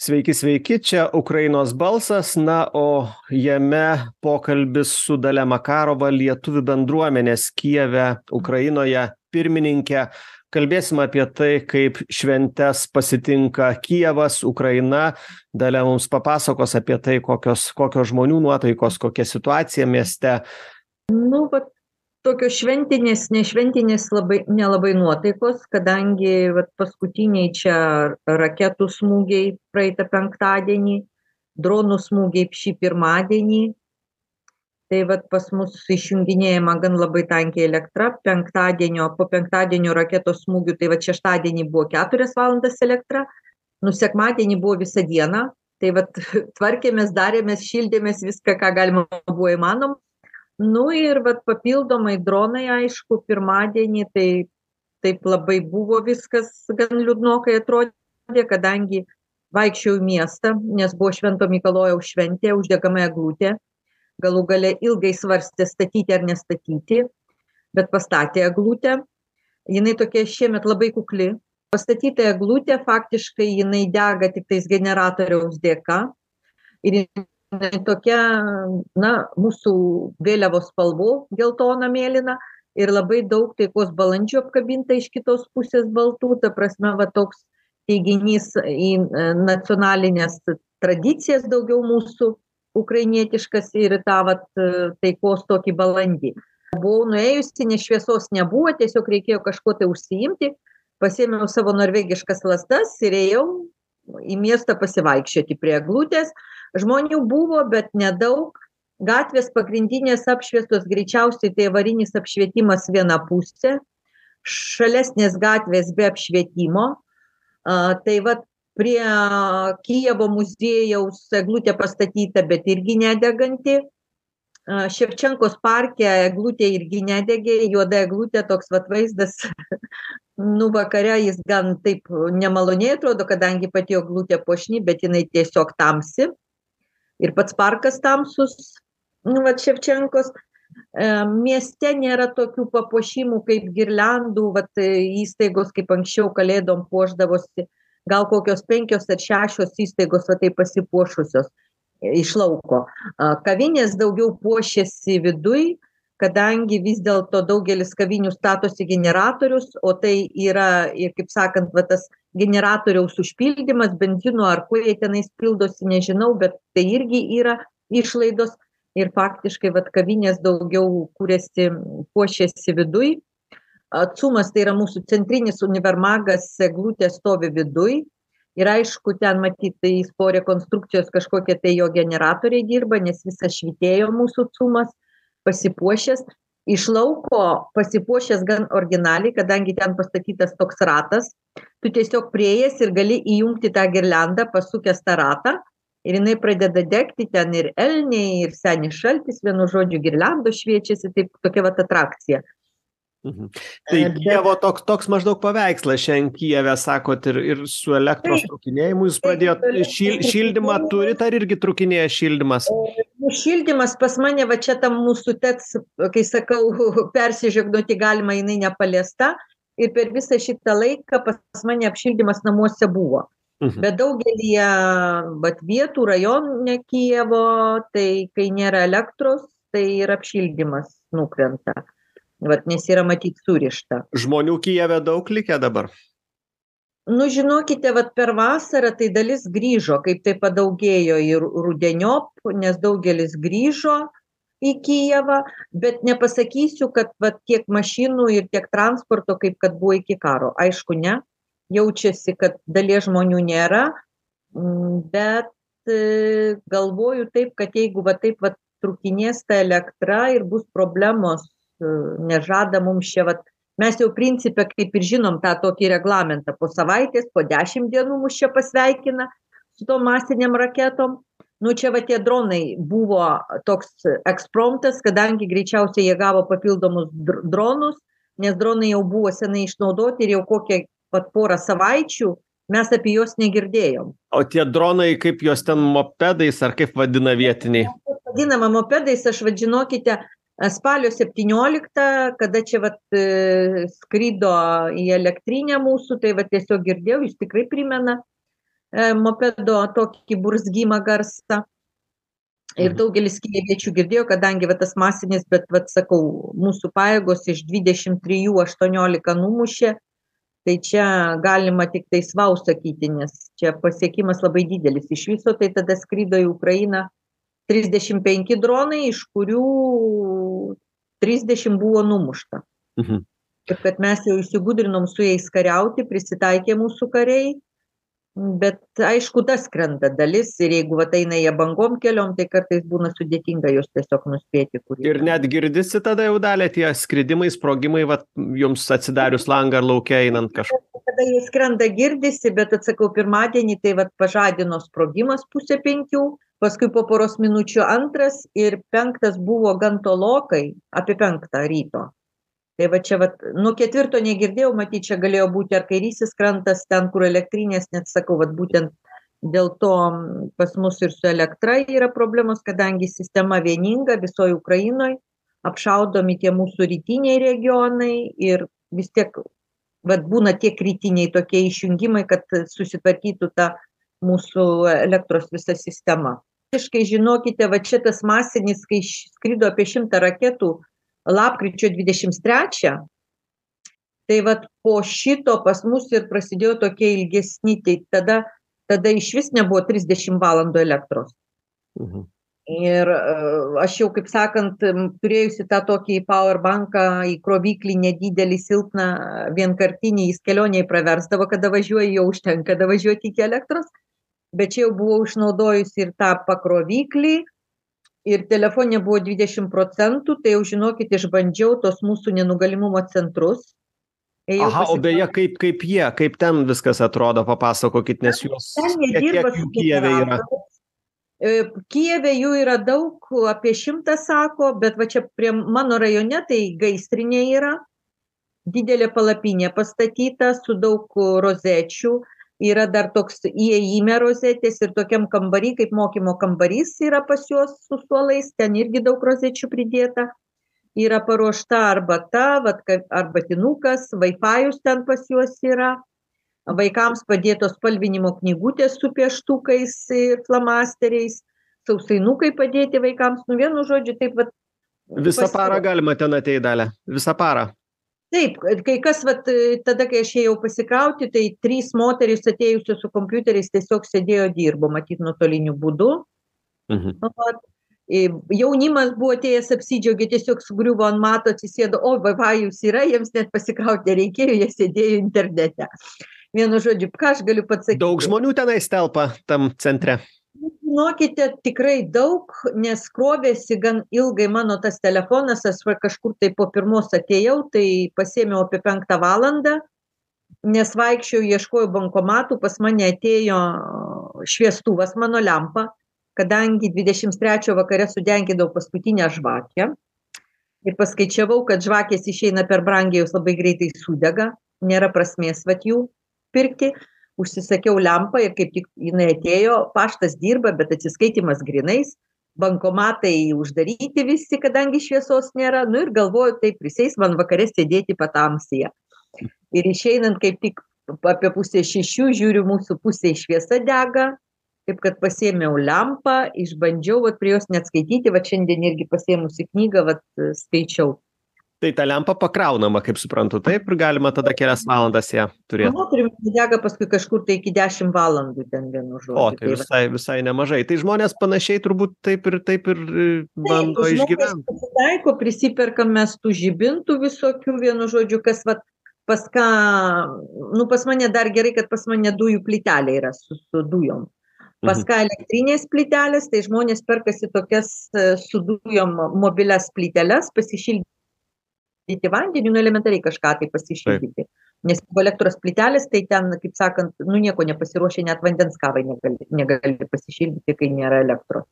sveiki sveiki čia ukrainos balsas. Na o jame pokalbis su dalia makarova lietuvių bendruomenės kijeve ukrainoje pirmininke kalbėsim apie tai kaip šventes pasitinka kijevas ukraina. Dalia mums papasakos apie tai kokios kokios žmonių nuotaikos kokia situacija mieste. Nu vat tokios šventinės nešventinės labai nelabai nuotaikos kadangi vat paskutiniai čia raketų smūgiai praeitą penktadienį dronų smūgiai šį pirmadienį. Tai vat pas mus išjunginėjama gan labai tankiai elektra penktadienio po penktadienio raketos smūgių tai vat šeštadienį buvo keturias valandas elektra nu sekmadienį buvo visą dieną tai vat tvarkėmės darėmės šildėmės viską ką galima buvo įmanoma nu ir vat papildomai dronai aišku pirmadienį tai taip labai buvo viskas gan liūdnokai atrodė kadangi vaikščiojau į miestą nes buvo švento mikalojaus šventė uždegama eglutė. Galų gale ilgai svarstė statyti ar nestatyti bet pastatė eglutę. Jinai tokia šiemet labai kukli. Pastatyta eglutė faktiškai jinai dega tiktais generatoriaus dėka. Ir tokia na mūsų vėliavos spalvų geltona mėlyna ir labai daug taikos balandžių apkabinta iš kitos pusės baltų. Ta prasme va toks teiginys į nacionalines tradicijas daugiau mūsų ukrainietiškas ir tą vat taikos tokį balandį. Buvau nuėjusi nes šviesos nebuvo tiesiog reikėjo kažkuo tai užsiimti. Pasiėmiau savo norvegiškas lazdas ir ėjau į miestą pasivaikščioti prie eglutės. Žmonių buvo bet nedaug. Gatvės pagrindinės apšviestos greičiausiai tai avarinis apšvietimas viena pusė. Šalesnės gatvės be apšvietimo. A tai vat prie kijevo muziejaus eglutė pastatyta bet irgi nedeganti. Ševčenkos parke eglutė irgi nedegė juoda eglutė toks vat vaizdas nu vakare jis gan taip nemaloniai atrodo kadangi pati eglutė puošni bet jinai tiesiog tamsi. Ir pats parkas tamsus nu vat ševčenkos. Mieste nėra tokių papuošimų kaip girliandų vat įstaigos kaip anksčiau kalėdom puošdavosi. Gal kokios penkios ar šešios įstaigos va taip pasipuošusios iš lauko. Kavinės daugiau puošiasi viduj kadangi vis dėlto daugelis kavinių statosi generatorius o tai yra ir kaip sakant va tas generatoriaus užpildymas benzinu ar kuo jie tenais pildosi nežinau bet tai irgi yra išlaidos. Ir faktiškai vat kavinės daugiau kuriasi puošiasi viduj. Cumas tai yra mūsų centrinis univermagas eglutė stovi viduj. Ir aišku ten matyt tai po rekonstrukcijos kažkokie tai jo generatoriai dirba nes visas švytėjo mūsų cumas pasipuošęs iš lauko pasipuošęs gan originaliai kadangi ten pastatytas toks ratas tu tiesiog priėjęs ir gali įjungti tą girliandą pasukęs tą ratą ir jinai pradeda degti ten ir elniai ir senis šaltis vienu žodžiu girliandos šviečiasi taip tokia vat atrakcija Mhm. Tai Kievo toks, toks maždaug paveikslas šiandien Kijeve, sakot, ir, ir su elektros trukinėjimu jūs pradėjot šil, šildymą turit, ar irgi trukinėja šildymas? Šildymas pas mane, va čia tam mūsų teks, kai sakau, persižegnoti galima, jinai nepaliesta. Ir per visą šitą laiką pas mane apšildymas namuose buvo. Mhm. Bet daugelį bet vietų rajonė Kijevo, tai kai nėra elektros, tai ir apšildymas nukrenta vat nes yra matyt surišta žmonių kijeve daug likę dabar nu žinokite vat per vasarą tai dalis grįžo kaip tai padaugėjo ir rudeniop nes daugelis grįžo į kijevą bet nepasakysiu kad vat tiek mašinų ir tiek transporto kaip kad buvo iki karo aišku ne jaučiasi kad dalies žmonių nėra bet galvoju taip kad jeigu va taip vat trūkinės ta elektra ir bus problemos nežada mums čia vat. Mes jau principe kaip ir žinom tą tokį reglamentą po savaitės po dešim dienų mus čia pasveikina su tom masinėm raketom. Nu čia va tie dronai buvo toks ekspromtas kadangi greičiausiai jie gavo papildomus dronus nes dronai jau buvo senai išnaudoti ir jau kokią vat porą savaičių mes apie juos negirdėjom. O tie dronai kaip juos ten mopedais ar kaip vadina vietiniai? Vadinama mopedais aš vat žinokite spalio septynioliktą kada čia vat skrido į elektrinę mūsų tai va tiesiog girdėjau jis tikrai primena mopedo tokį burzgimą garsą. Ir daugelis kijeviečių girdėjo, kadangi va, tas masinis, bet, va, sakau, mūsų pajėgos iš 23 18 numušė, tai čia galima tik tai svau sakyti, nes čia pasiekimas labai didelis. Iš viso tai tada skrydo į Ukrainą 35 dronai, iš kurių 30 buvo numušta. Mhm. Ir kad mes jau įsigudrinom su jais kariauti, prisitaikė mūsų kariai, bet aišku, tas krenta dalis ir jeigu va eina jie bangom keliom, tai kartais būna sudėtinga juos tiesiog nuspėti. Kur jie Ir net girdisi tada jau dalė tie skridimai, sprogimai, vat, jums atsidarius langą ar laukia einant kažkur. Kada jie skrenda girdisi, bet atsakau, pirmadienį tai vat pažadino sprogimas pusė penkių, paskui po poros minučių antras ir penktas buvo gan tolokai, apie penktą ryto. Tai va čia, vat, nuo ketvirto negirdėjau, matyt, čia galėjo būti ar kairysis krantas, ten, kur elektrinės, net sakau, vat, būtent dėl to pas mus ir su elektra yra problemos, kadangi sistema vieninga visoje Ukrainoje, apšaudomi tie mūsų rytiniai regionai ir vis tiek vat būna tie kritiniai tokie išjungimai, kad susitvarkytų ta mūsų elektros visa sistema. Visiškai žinokite, va čia tas masinis, kai skrido apie šimtą raketų lapkričio 23, tai vat po šito pas mus ir prasidėjo tokie ilgesni, tai tada, tada iš vis nebuvo 30 valandų elektros. Mhm. Ir e, aš jau, kaip sakant, turėjusi tą tokį powerbanką į kroviklį nedidelį, silpną, vienkartinį, jis kelioniai praversdavo, kada važiuoji, jau užtenka, kada važiuoti iki elektros. Bet čia jau buvau išnaudojusi ir tą pakroviklį, ir telefonė buvo 20 procentų, tai jau žinokit, išbandžiau tos mūsų nenugalimumo centrus. Ėjau Aha, o pasika- beje, kaip, kaip jie, kaip ten viskas atrodo, papasakokit, nes jūs Ten jie dirba su Kijeve yra. E, Kijeve jų yra daug, apie šimtą sako, bet va čia prie mano rajone tai gaisrinė yra. Didelė palapinė pastatyta su daug rozečių. Yra dar toks įėjime rozetės ir tokiam kambarį, kaip mokymo kambarys yra pas juos su suolais, ten irgi daug rozečių pridėta. Yra paruošta arbata, vat, ka- arbatinukas, Wi-Fi'us ten pas juos yra vaikams padėtos spalvinimo knygutės su pieštukais ir flamasteriais, sausainukai padėti vaikams, nu vienu žodžiu, taip pat. Visą parą galima ten ateiti dalę. Visą parą. Taip, kai kas, vat, tada, kai aš ėjau pasikrauti, tai trys moterys atėjusios su kompiuteriais tiesiog sėdėjo dirbo, matyt, nuotoliniu būdu. Mhm. Vat. I, Jaunimas buvo atėjęs apsidžiaugė, tiesiog sugriuvo ant mato, atsisėdo, o, va, jūs yra, jiems net pasikrauti reikėjo, jie sėdėjo internete. Vienu žodžiu, ką aš galiu pasakyti? Daug žmonių tenais telpa tam centre. Žinokite, tikrai daug, nes krovėsi gan ilgai mano tas telefonas, aš va kažkur tai po pirmos atėjau, tai pasėmiau apie penktą valandą, nes vaikščiau, ieškojau bankomatų, pas mane atėjo šviestuvas mano lempa, kadangi 23 vakare sudengindavau paskutinę žvakę. Ir paskaičiavau, kad žvakės išeina per brangiai, jos labai greitai sudega, nėra prasmės vat jų pirkti užsisakiau lempą ir kaip tik jinai atėjo, paštas dirba, bet atsiskaitimas grinais, bankomatai uždaryti visi, kadangi šviesos nėra, nu ir galvoju, tai prisės man vakarė sėdėti patamsyje. Ir išeinant kaip tik apie pusę šešių, žiūriu, mūsų pusė šviesa dega, taip kad pasėmiau lempą, išbandžiau, vat prie jos net skaityti, va šiandien irgi pasėmusi knygą, vat skaičiau. Tai ta lempa pakraunama, kaip suprantu, taip, ir galima tada kelias valandas ją turėti. Moterim dega paskui kažkur tai iki 10 valandų ten vienu žodžiu. O, tai va. visai, visai nemažai. Tai žmonės panašiai turbūt taip ir taip ir e, bando išgyventi. pasitaiko, prisiperkam mes tų žibintų visokių, vienu žodžiu, kas vat, pas ką, nu pas mane dar gerai, kad pas mane dujų plytelė yra su, su dujom. Pas Mhm. ką elektrinės plytelės, tai žmonės perkasi tokias e, su dujom mobilias plyteles, pasišildyti vandeniu, nu elementariai kažką tai pasišildyti. Nes jeigu elektros plytelės, tai ten, kaip sakant, nu nieko nepasiruošia, net vandens kavai negali, negali pasišildyti, kai nėra elektros.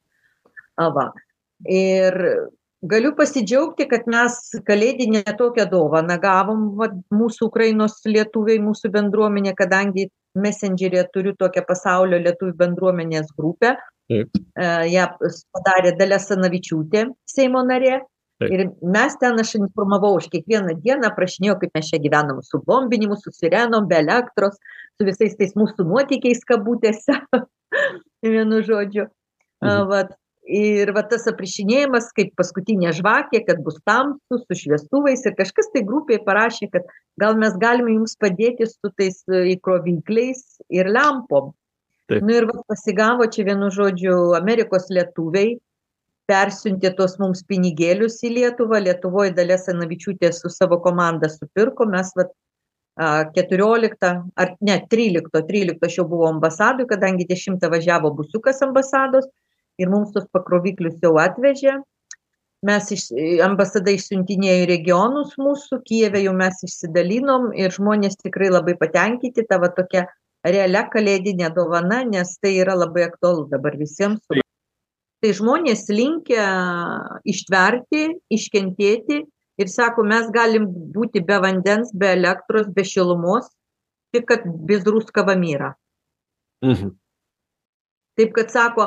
Ava. Ir galiu pasidžiaugti, kad mes kalėdinę tokią dovaną gavom va, mūsų Ukrainos lietuviai, mūsų bendruomenė, kadangi Messenger'e turiu tokią pasaulio lietuvių bendruomenės grupę. Taip. Ją padarė Dalia Sanavičiūtė, Seimo narė. Ir mes ten aš informavau, aš kiekvieną dieną prašinėjau, kaip mes čia gyvenam su bombinimu, su sirenom, be elektros, su visais tais mūsų nuotykiais kabutėse, vienu žodžiu. Mhm. Vat, ir va tas aprišinėjimas kaip paskutinė žvakė, kad bus tamsu, su šviestuvais ir kažkas tai grupiai parašė, kad gal mes galime jums padėti su tais e, įkrovikliais ir lempom. Taip. Nu ir va, pasigavo čia vienu žodžiu Amerikos lietuviai, persiuntė tuos mums pinigėlius į Lietuvą, Lietuvoje Dalė Sanavičiūtė su savo komanda supirko, mes vat, 14 ar ne 13, 13 aš jau buvau ambasadui, kadangi 10 važiavo busiukas ambasados ir mums tos pakroviklius jau atvežė. Mes iš, ambasada išsiuntinėjo į regionus mūsų, Kijeve jau mes išsidalinom ir žmonės tikrai labai patenkinti, ta va tokia realia kalėdinė dovana, nes tai yra labai aktualu dabar visiems tai žmonės linkę ištverti iškentėti ir sako mes galim būti be vandens be elektros be šilumos tik kad без русского мира mhm. Taip, kad sako,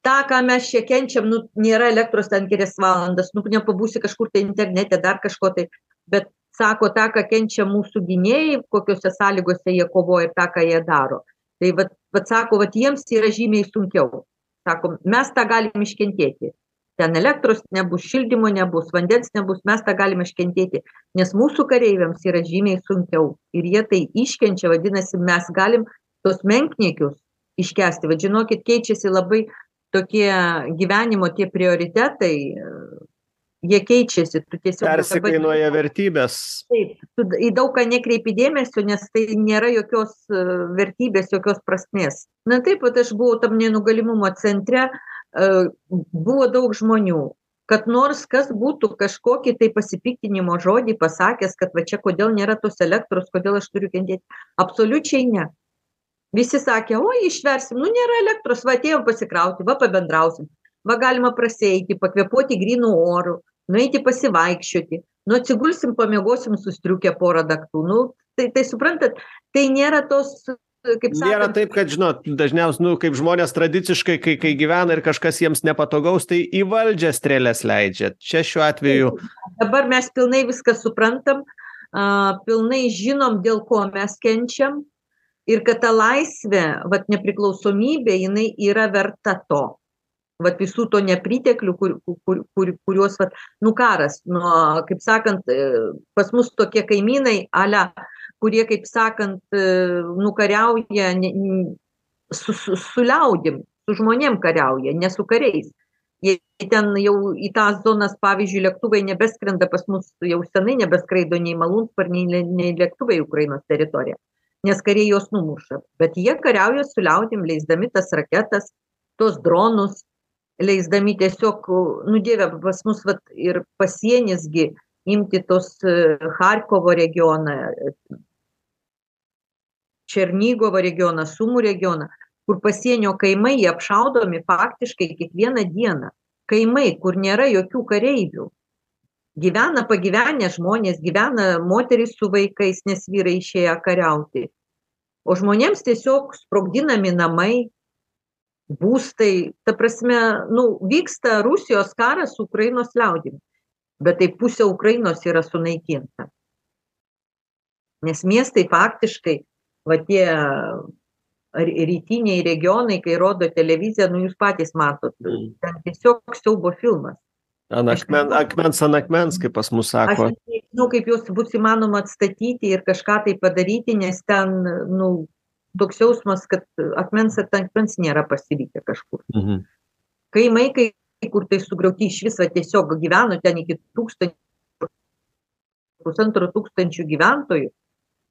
tą, ką mes čia kenčiam, nu, nėra elektros ten kelias valandas, nu, nepabūsi kažkur tai internete, dar kažko tai, bet sako, tą, ką kenčia mūsų gynėjai, kokiuose sąlygose jie kovoja ir tą, ką jie daro. Tai, vad, vad sako, vad jiems yra žymiai sunkiau sakom mes tą galim iškentėti. Ten elektros nebus šildymo nebus vandens nebus mes tą galim iškentėti. Nes mūsų kareiviams yra žymiai sunkiau ir jie tai iškenčia vadinasi mes galim tuos menkniekius iškęsti. Vat žinokit keičiasi labai tokie gyvenimo tie prioritetai jie keičiasi tu tiesiog persikainuoja vertybės. Taip tu į daug ką nekreipi dėmesio nes tai nėra jokios e, vertybės jokios prasmės. Na taip vat aš buvau tam nenugalimumo centre e, buvo daug žmonių kad nors kas būtų kažkokį tai pasipiktinimo žodį pasakęs kad va čia kodėl nėra tos elektros kodėl aš turiu kentėti absoliučiai ne. Visi sakė oi išversim nu nėra elektros va atėjom pasikrauti va pabendrausim va galima prasieiti pakvėpuoti grynu oru nueiti pasivaikščioti nu atsigulsim pamiegosim su striuke porą naktų nu tai tai suprantat tai nėra tos kaip sakant nėra taip kad žinot dažniausiai nu kaip žmonės tradiciškai kai kai gyvena ir kažkas jiems nepatogaus tai į valdžią strėles leidžia. Čia šiuo atveju dabar mes pilnai viską suprantam a pilnai žinom dėl ko mes kenčiam ir kad ta laisvė vat nepriklausomybė jinai yra verta to vat visų to nepriteklių kur kur kur kuriuos vat nu karas nuo kaip sakant e, pas mus tokie kaimynai ale kurie kaip sakant e, nu kariauja ne su su su liaudim su žmonėm kariauja ne su kariais. Jie ten jau į tas zonas pavyzdžiui lėktuvai nebeskrenda pas mus jau senai nebeskraido nei malūnsparniai nei lėktuvai į ukrainos teritoriją nes kariai juos numuša. Bet jie kariauja su liaudim leisdami tas raketas tuos dronus leisdami tiesiog nu dieve pas mus vat ir pasienis gi imti tos e, charkovo regioną černigovo regioną sumų regioną kur pasienio kaimai jie apšaudomi faktiškai kiekvieną dieną. Kaimai kur nėra jokių kareivių. Gyvena pagyvenę žmonės gyvena moterys su vaikais nes vyrai išėję kariauti. O žmonėms tiesiog sprogdinami namai būstai ta prasme nu vyksta rusijos karas su ukrainos liaudim bet tai pusė ukrainos yra sunaikinta. Nes miestai faktiškai va tie rytiniai regionai kai rodo televiziją nu jūs patys matot mm. ten tiesiog siaubo filmas. Ant akmen akmens ant akmens kaip pas mus sako. aš nežinau kaip juos bus įmanoma atstatyti ir kažką tai padaryti nes ten nu toks jausmas kad akmens ant akmens nėra pasilikę kažkur. Mhm. kaimai kai kur tai sugriauti išvis va tiesiog gyveno ten iki tūkstančio pusantro tūkstančių gyventojų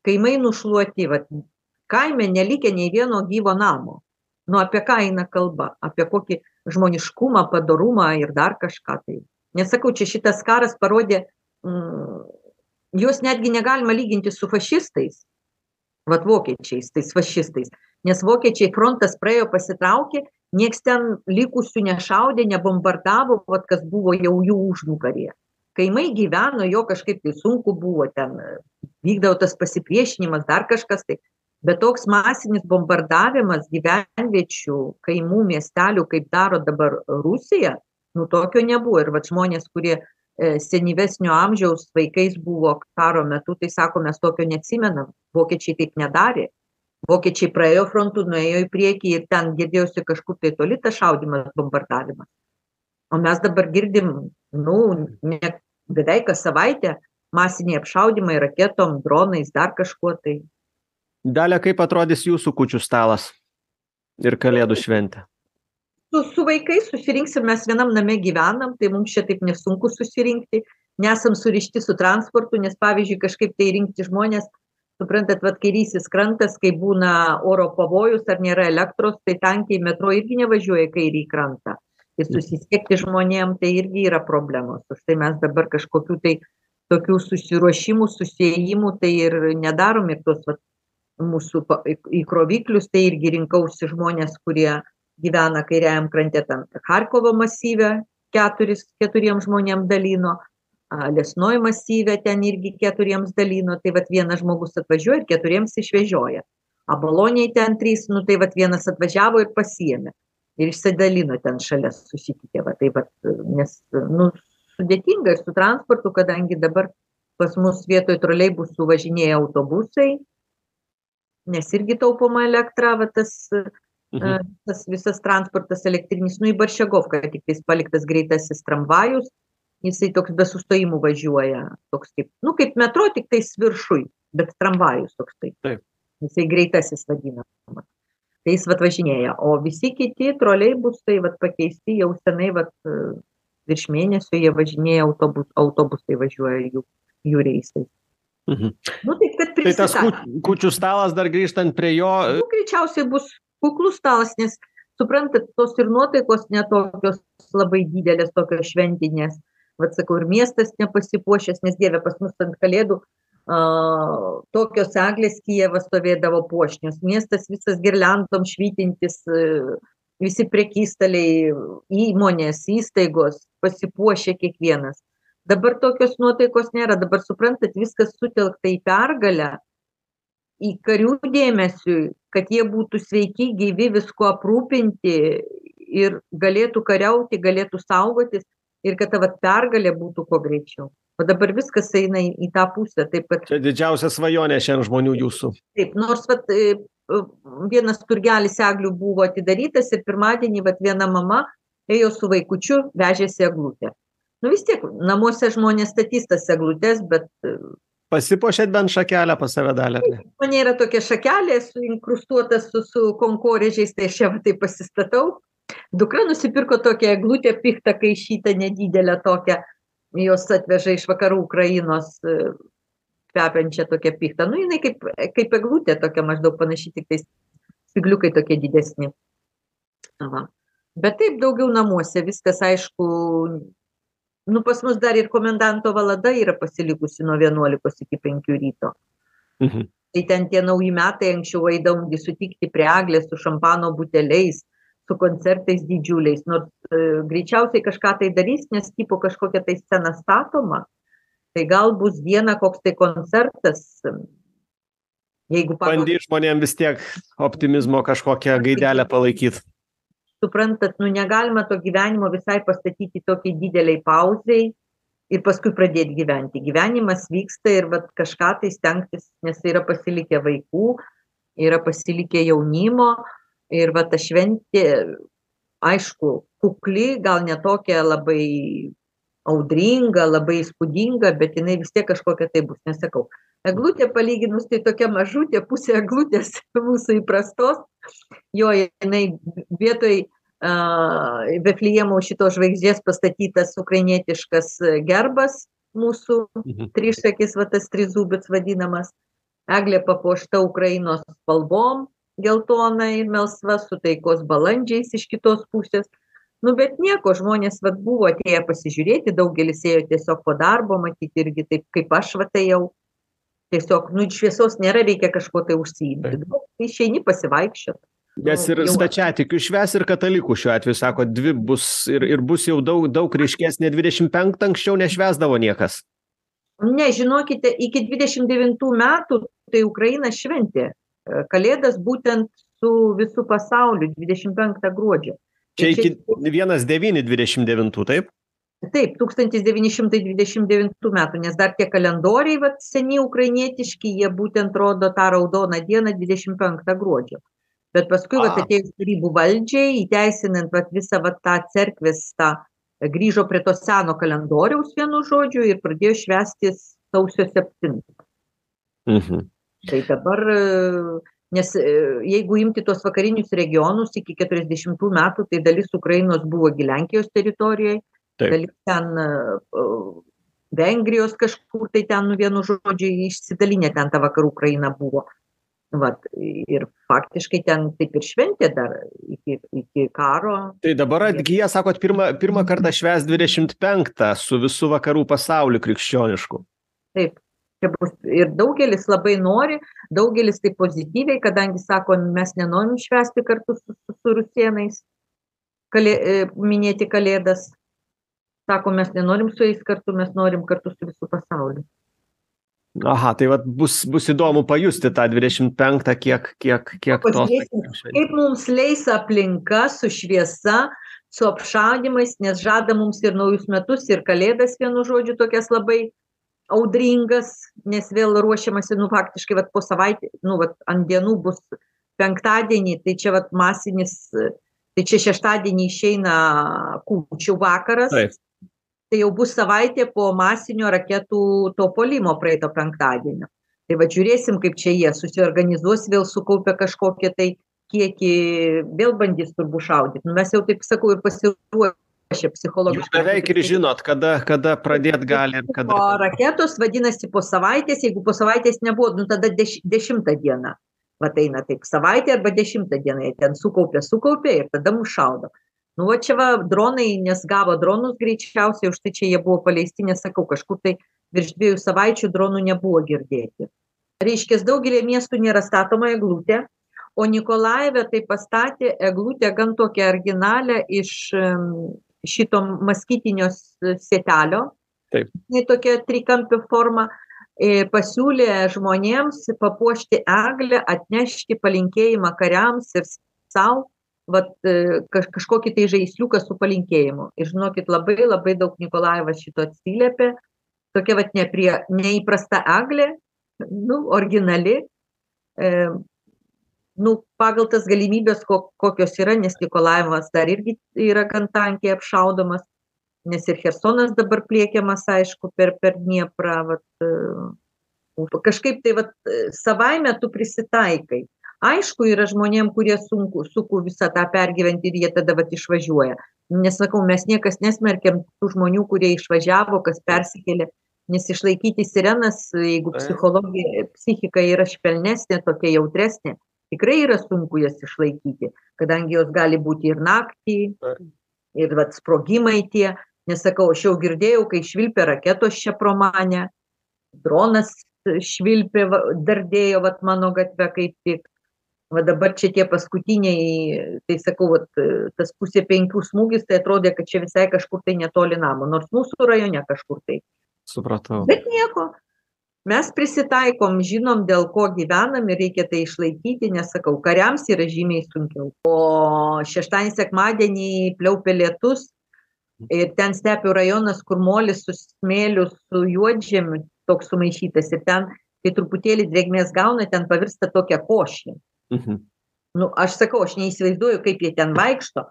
kaimai nušluoti vat kaime nelikę nei vieno gyvo namo. Nu apie ką eina kalba? Apie kokį žmoniškumą padorumą ir dar kažką tai. Nes sakau čia šitas karas parodė mm, juos netgi negalima lyginti su fašistais vat vokiečiais tais fašistais nes vokiečiai frontas praėjo pasitraukė nieks ten likusių nešaudė nebombardavo vat kas buvo jau jų užnugaryje kaimai gyveno jo kažkaip tai sunku buvo ten vykdavo tas pasipriešinimas dar kažkas tai bet toks masinis bombardavimas gyvenviečių kaimų miestelių kaip daro dabar rusija nu tokio nebuvo ir vat žmonės kurie senyvesnio amžiaus vaikais buvo karo metu tai sako mes tokio neatsimenam. Vokiečiai taip nedarė. Vokiečiai praėjo frontu nuėjo į priekį ir ten girdėjosi kažkur tai toli tas šaudymas bombardavimas. O mes dabar girdim nu ne beveik kas savaitę masiniai apšaudymai raketom dronais dar kažkuo tai. Dalia kaip atrodys jūsų kūčių stalas ir kalėdų šventė su su vaikais susirinksim mes vienam name gyvenam tai mums čia taip nesunku susirinkti nesam surišti su transportu nes pavyzdžiui kažkaip tai rinkti žmones suprantat vat kairysis krantas kai būna oro pavojus ar nėra elektros tai tankiai metro irgi nevažiuoja į kairįjį krantą. Ir susisiekti žmonėm tai irgi yra problemos. Užtai mes dabar kažkokių tai tokių susiruošimų susiėjimų tai ir nedarom ir tuos vat mūsų įkroviklius tai irgi rinkausi žmones kurie gyvena kairiajam krante ten charkovo masyve keturis keturiem žmonėm dalino lesnoj masyve ten irgi keturiems dalino tai vat vienas žmogus atvažiuoja ir keturiems išvežioja. Abalonėj ten trys nu tai vat vienas atvažiavo ir pasiėmė ir išsidalino ten šalia susitikę va tai vat nes nu sudėtinga ir su transportu kadangi dabar pas mus vietoj troleibusų važinėja autobusai nes irgi taupoma elektra va tas Mhm. Tas visas transportas elektrinis, nu į Baršegovką tik tais paliktas greitasis tramvajus, jisai toks be sustojimų važiuoja, toks kaip, nu kaip metro, tik tais viršui, bet tramvajus toks tai. Taip. Jisai greitasis vadinamas. Tai jis vat važinėja, o visi kiti troliai bus tai vat pakeisti jau senai vat virš mėnesio jie važinėja autobus, autobusai važiuoja jų, jų reisais. Mhm. Nu, tai, tai tas kučių stalas dar grįžtant prie jo. Nu, greičiausiai bus kuklus stalas nes suprantat tos ir nuotaikos ne tokios labai didelės tokios šventinės. Vat sakau ir miestas nepasipuošęs nes dieve pas mus ant kalėdų a tokios eglės kijeve stovėdavo puošnios. Miestas visas girliandom švytintis visi prekystaliai įmonės įstaigos pasipuošę kiekvienas. Dabar tokios nuotaikos nėra. Dabar suprantat viskas sutelkta į pergalę į karių dėmesiui kad jie būtų sveiki gyvi viskuo aprūpinti ir galėtų kariauti galėtų saugotis ir kad ta vat pergalė būtų kuo greičiau. O dabar viskas eina į, į tą pusę taip kad čia didžiausia svajonė šiandien žmonių jūsų. Taip nors vat e, vienas turgelis eglių buvo atidarytas ir pirmadienį vat viena mama ėjo su vaikučiu vežėsi eglutę. Nu vis tiek namuose žmonės statys tas eglutes bet pasipuošėt bent šakelę pas save dalia ar ne? Mane yra tokia šakelė su inkrustuota su su konkorėžiais tai aš ją va taip pasistatau. Dukra nusipirko tokią eglutę piktą kaišytą nedidelę tokią. Jos atveža iš vakarų ukrainos kvepiančią tokią piktą. Nu jinai kaip kaip eglutė tokia maždaug panaši tiktais spygliukai tokie didesni. Va. Bet taip daugiau namuose viskas aišku nu pas mus dar ir komendanto valanda yra pasilikusi nuo vienuolikos iki penkių ryto mhm. tai ten tie nauji metai anksčiau eidavom gi sutikti prie eglės su šampano buteliais su koncertais didžiuliais nors e, greičiausiai kažką tai darys nes tipo kažkokia tai scena statoma tai gal bus dieną koks tai koncertas jeigu pagal... bandys žmonėm vis tiek optimizmo kažkokią gaidelę palaikyt suprantat nu negalima to gyvenimo visai pastatyti tokiai didelei pauzei ir paskui pradėt gyventi. Gyvenimas vyksta ir vat kažką tai stengtis nes yra pasilikę vaikų yra pasilikę jaunimo ir va ta šventė aišku kukli gal ne tokia labai audringa labai įspūdinga bet jinai vis tiek kažkokia tai bus. Nes sakau eglutė palyginus tai tokia mažutė pusė eglutės mūsų įprastos jo jinai vietoj Veflijemo šitos žvaigždės pastatytas ukrainietiškas gerbas mūsų trišakis, va tas trizubits vadinamas. Eglė papuošta Ukrainos spalvom, geltonai, melsva, su taikos balandžiais iš kitos pusės. Nu, bet nieko, žmonės vat, buvo atėję pasižiūrėti, daugelis ėjo tiesiog po darbo, matyti irgi taip, kaip aš va tai jau. Tiesiog, nu, šviesos nėra, reikia kažko tai užsiimti. Išeini pasivaikščioti. Nes ir stačiatikių švęs ir katalikų šiuo atveju sako dvi bus ir ir bus jau daug daug ryškesnė dvidešim penktą anksčiau nešvęsdavo niekas. Ne, žinokite, iki 29 metų tai Ukraina šventė Kalėdas būtent su visų pasauliu 25 gruodžio. Čia iki 1929, taip? taip tūkstantis devyni dvidešim devintų metų nes dar tie kalendoriai vat seni ukrainietiški jie būtent rodo tą raudoną dieną dvidešim penktą gruodžio bet paskui vat atėjus tarybų valdžiai įteisinant vat visą vat tą cerkvės tą grįžo prie to seno kalendoriaus vienu žodžiu ir pradėjo švęsti sausio septintą. Mhm. tai dabar nes jeigu imti tuos vakarinius regionus iki keturiasdešimtų metų tai dalis ukrainos buvo gi lenkijos teritorijoj dalis ten vengrijos kažkur tai ten nu vienu žodžiu išsidalinę ten ta vakarų ukraina buvo vat ir faktiškai ten taip ir šventė dar iki iki karo. Tai dabar atgyja sakot pirmą pirmą kartą švęs dvidešimt penktą su visu vakarų pasauliu krikščionišku. Taip čia bus ir daugelis labai nori daugelis taip pozityviai kadangi sako mes nenorim švęsti kartu su su rusėnais. Kalė minėti kalėdas. Sako mes nenorim su jais kartu mes norim kartu su visu pasauliu aha tai vat bus bus įdomu pajusti tą dvidešimt penktą kiek kiek kiek to kaip mums leis aplinka su šviesa su apšaudymais nes žada mums ir naujus metus ir kalėdas vienu žodžiu tokias labai audringas nes vėl ruošiamasi nu faktiškai vat po savaitė nu vat ant dienų bus penktadienį tai čia vat masinis tai čia šeštadienį išeina kūčių vakaras tai jau bus savaitė po masinio raketų to puolimo praeito penktadienio. Tai vat žiūrėsim kaip čia jie susiorganizuos vėl sukaupę kažkokį tai kiekį vėl bandys turbūt šaudyt. Nu mes jau taip sakau ir pasiruošę psichologiškai. Beveik ir žinot kada kada pradėt gali ir kada. O raketos vadinasi po savaitės jeigu po savaitės nebuvo nu tada deš dešimtą dieną. Vat eina taip savaitė arba dešimtą dieną jie ten sukaupia sukaupia ir tada mus šaudo nu va čia va dronai nes gavo dronus greičiausiai už tai čia jie buvo paleisti nes sakau kažkur tai virš dviejų savaičių dronų nebuvo girdėti reiškias daugelyje miestų nėra statoma eglutė o nikolajeve tai pastatė eglutę gan tokią originalią iš šito maskytinio sietelio taip jinai tokia trikampio forma pasiūlė žmonėms papuošti eglę atnešti palinkėjimą kariams ir sau vat kaž kažkokį tai žaisliuką su palinkėjimu. Ir žinokit labai labai daug nikolajevas šito atsiliepė. Tokia vat neprie neįprasta eglė nu originali. E nu pagal tas galimybes ko kokios yra nes nikolajevas dar irgi yra gan tankiai apšaudomas nes ir chersonas dabar pliekiamas aišku per per dnieprą vat kažkaip tai vat savaime tu prisitaikai aišku yra žmonėm kurie sunku sunku visą tą pergyventi ir jie tada vat išvažiuoja. Nes sakau mes niekas nesmerkiam tų žmonių kurie išvažiavo kas persikėlė nes išlaikyti sirenas jeigu psichologija psichika yra švelnesnė tokia jautresnė tikrai yra sunku jas išlaikyti kadangi jos gali būti ir naktį ir vat sprogimai tie. Nes sakau aš jau girdėjau kai švilpė raketos čia pro mane dronas švilpė va dardėjo vat mano gatve kaip tik va dabar čia tie paskutiniai tai sakau vat tas pusė penkių smūgis tai atrodė kad čia visai kažkur tai netoli namo nors mūsų rajone kažkur tai. Supratau. Bet nieko. Mes prisitaikom žinom dėl ko gyvenam ir reikia tai išlaikyti nes sakau kariams yra žymiai sunkiau. O šeštadienį sekmadienį pliaupė lietus ir ten stepių rajonas kur molis su smėliu su juodžemiu toks sumaišytas ir ten kai truputėlį drėgmės gauna ten pavirsta tokia košė Mhm. Nu, aš sakau, aš neįsivaizduoju, kaip jie ten vaikšto,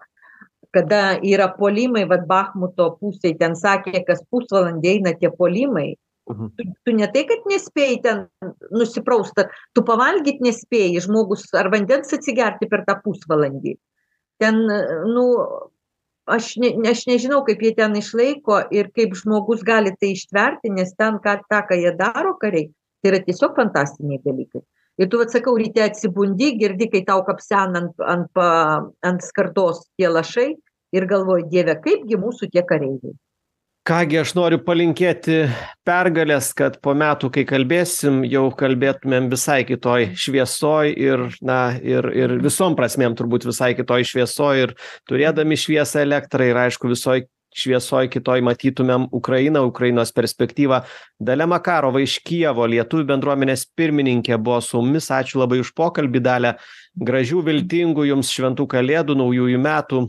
kada yra polimai, vad Bahmuto pusėje, ten sakė, kas pusvalandį eina tie polimai. Mhm. Tu, tu ne tai, kad nespėjai ten nusiprausta, tu pavalgyti nespėjai, žmogus ar vandens atsigerti per tą pusvalandį. Ten, nu, aš, ne, aš nežinau, kaip jie ten išlaiko ir kaip žmogus gali tai ištverti, nes ten, ką, tą, ką jie daro kariai, tai yra tiesiog fantastiniai dalykai ir tu vat sakau ryte atsibundi girdi kai tau kapsena ant ant pa ant skardos tie lašai ir galvoji dieve kaipgi mūsų tie kareiviai? Ką gi aš noriu palinkėti pergalės kad po metų kai kalbėsim jau kalbėtumėm visai kitoj šviesoj ir na ir ir visom prasmėm turbūt visai kitoj šviesoj ir turėdami šviesą elektrą ir aišku visoj šviesoj kitoj matytumėm ukrainą ukrainos perspektyvą. Dalia makarova iš kijevo lietuvių bendruomenės pirmininkė buvo su mumis. Ačiū labai už pokalbį dalia. Gražių viltingų jums šventų kalėdų naujųjų metų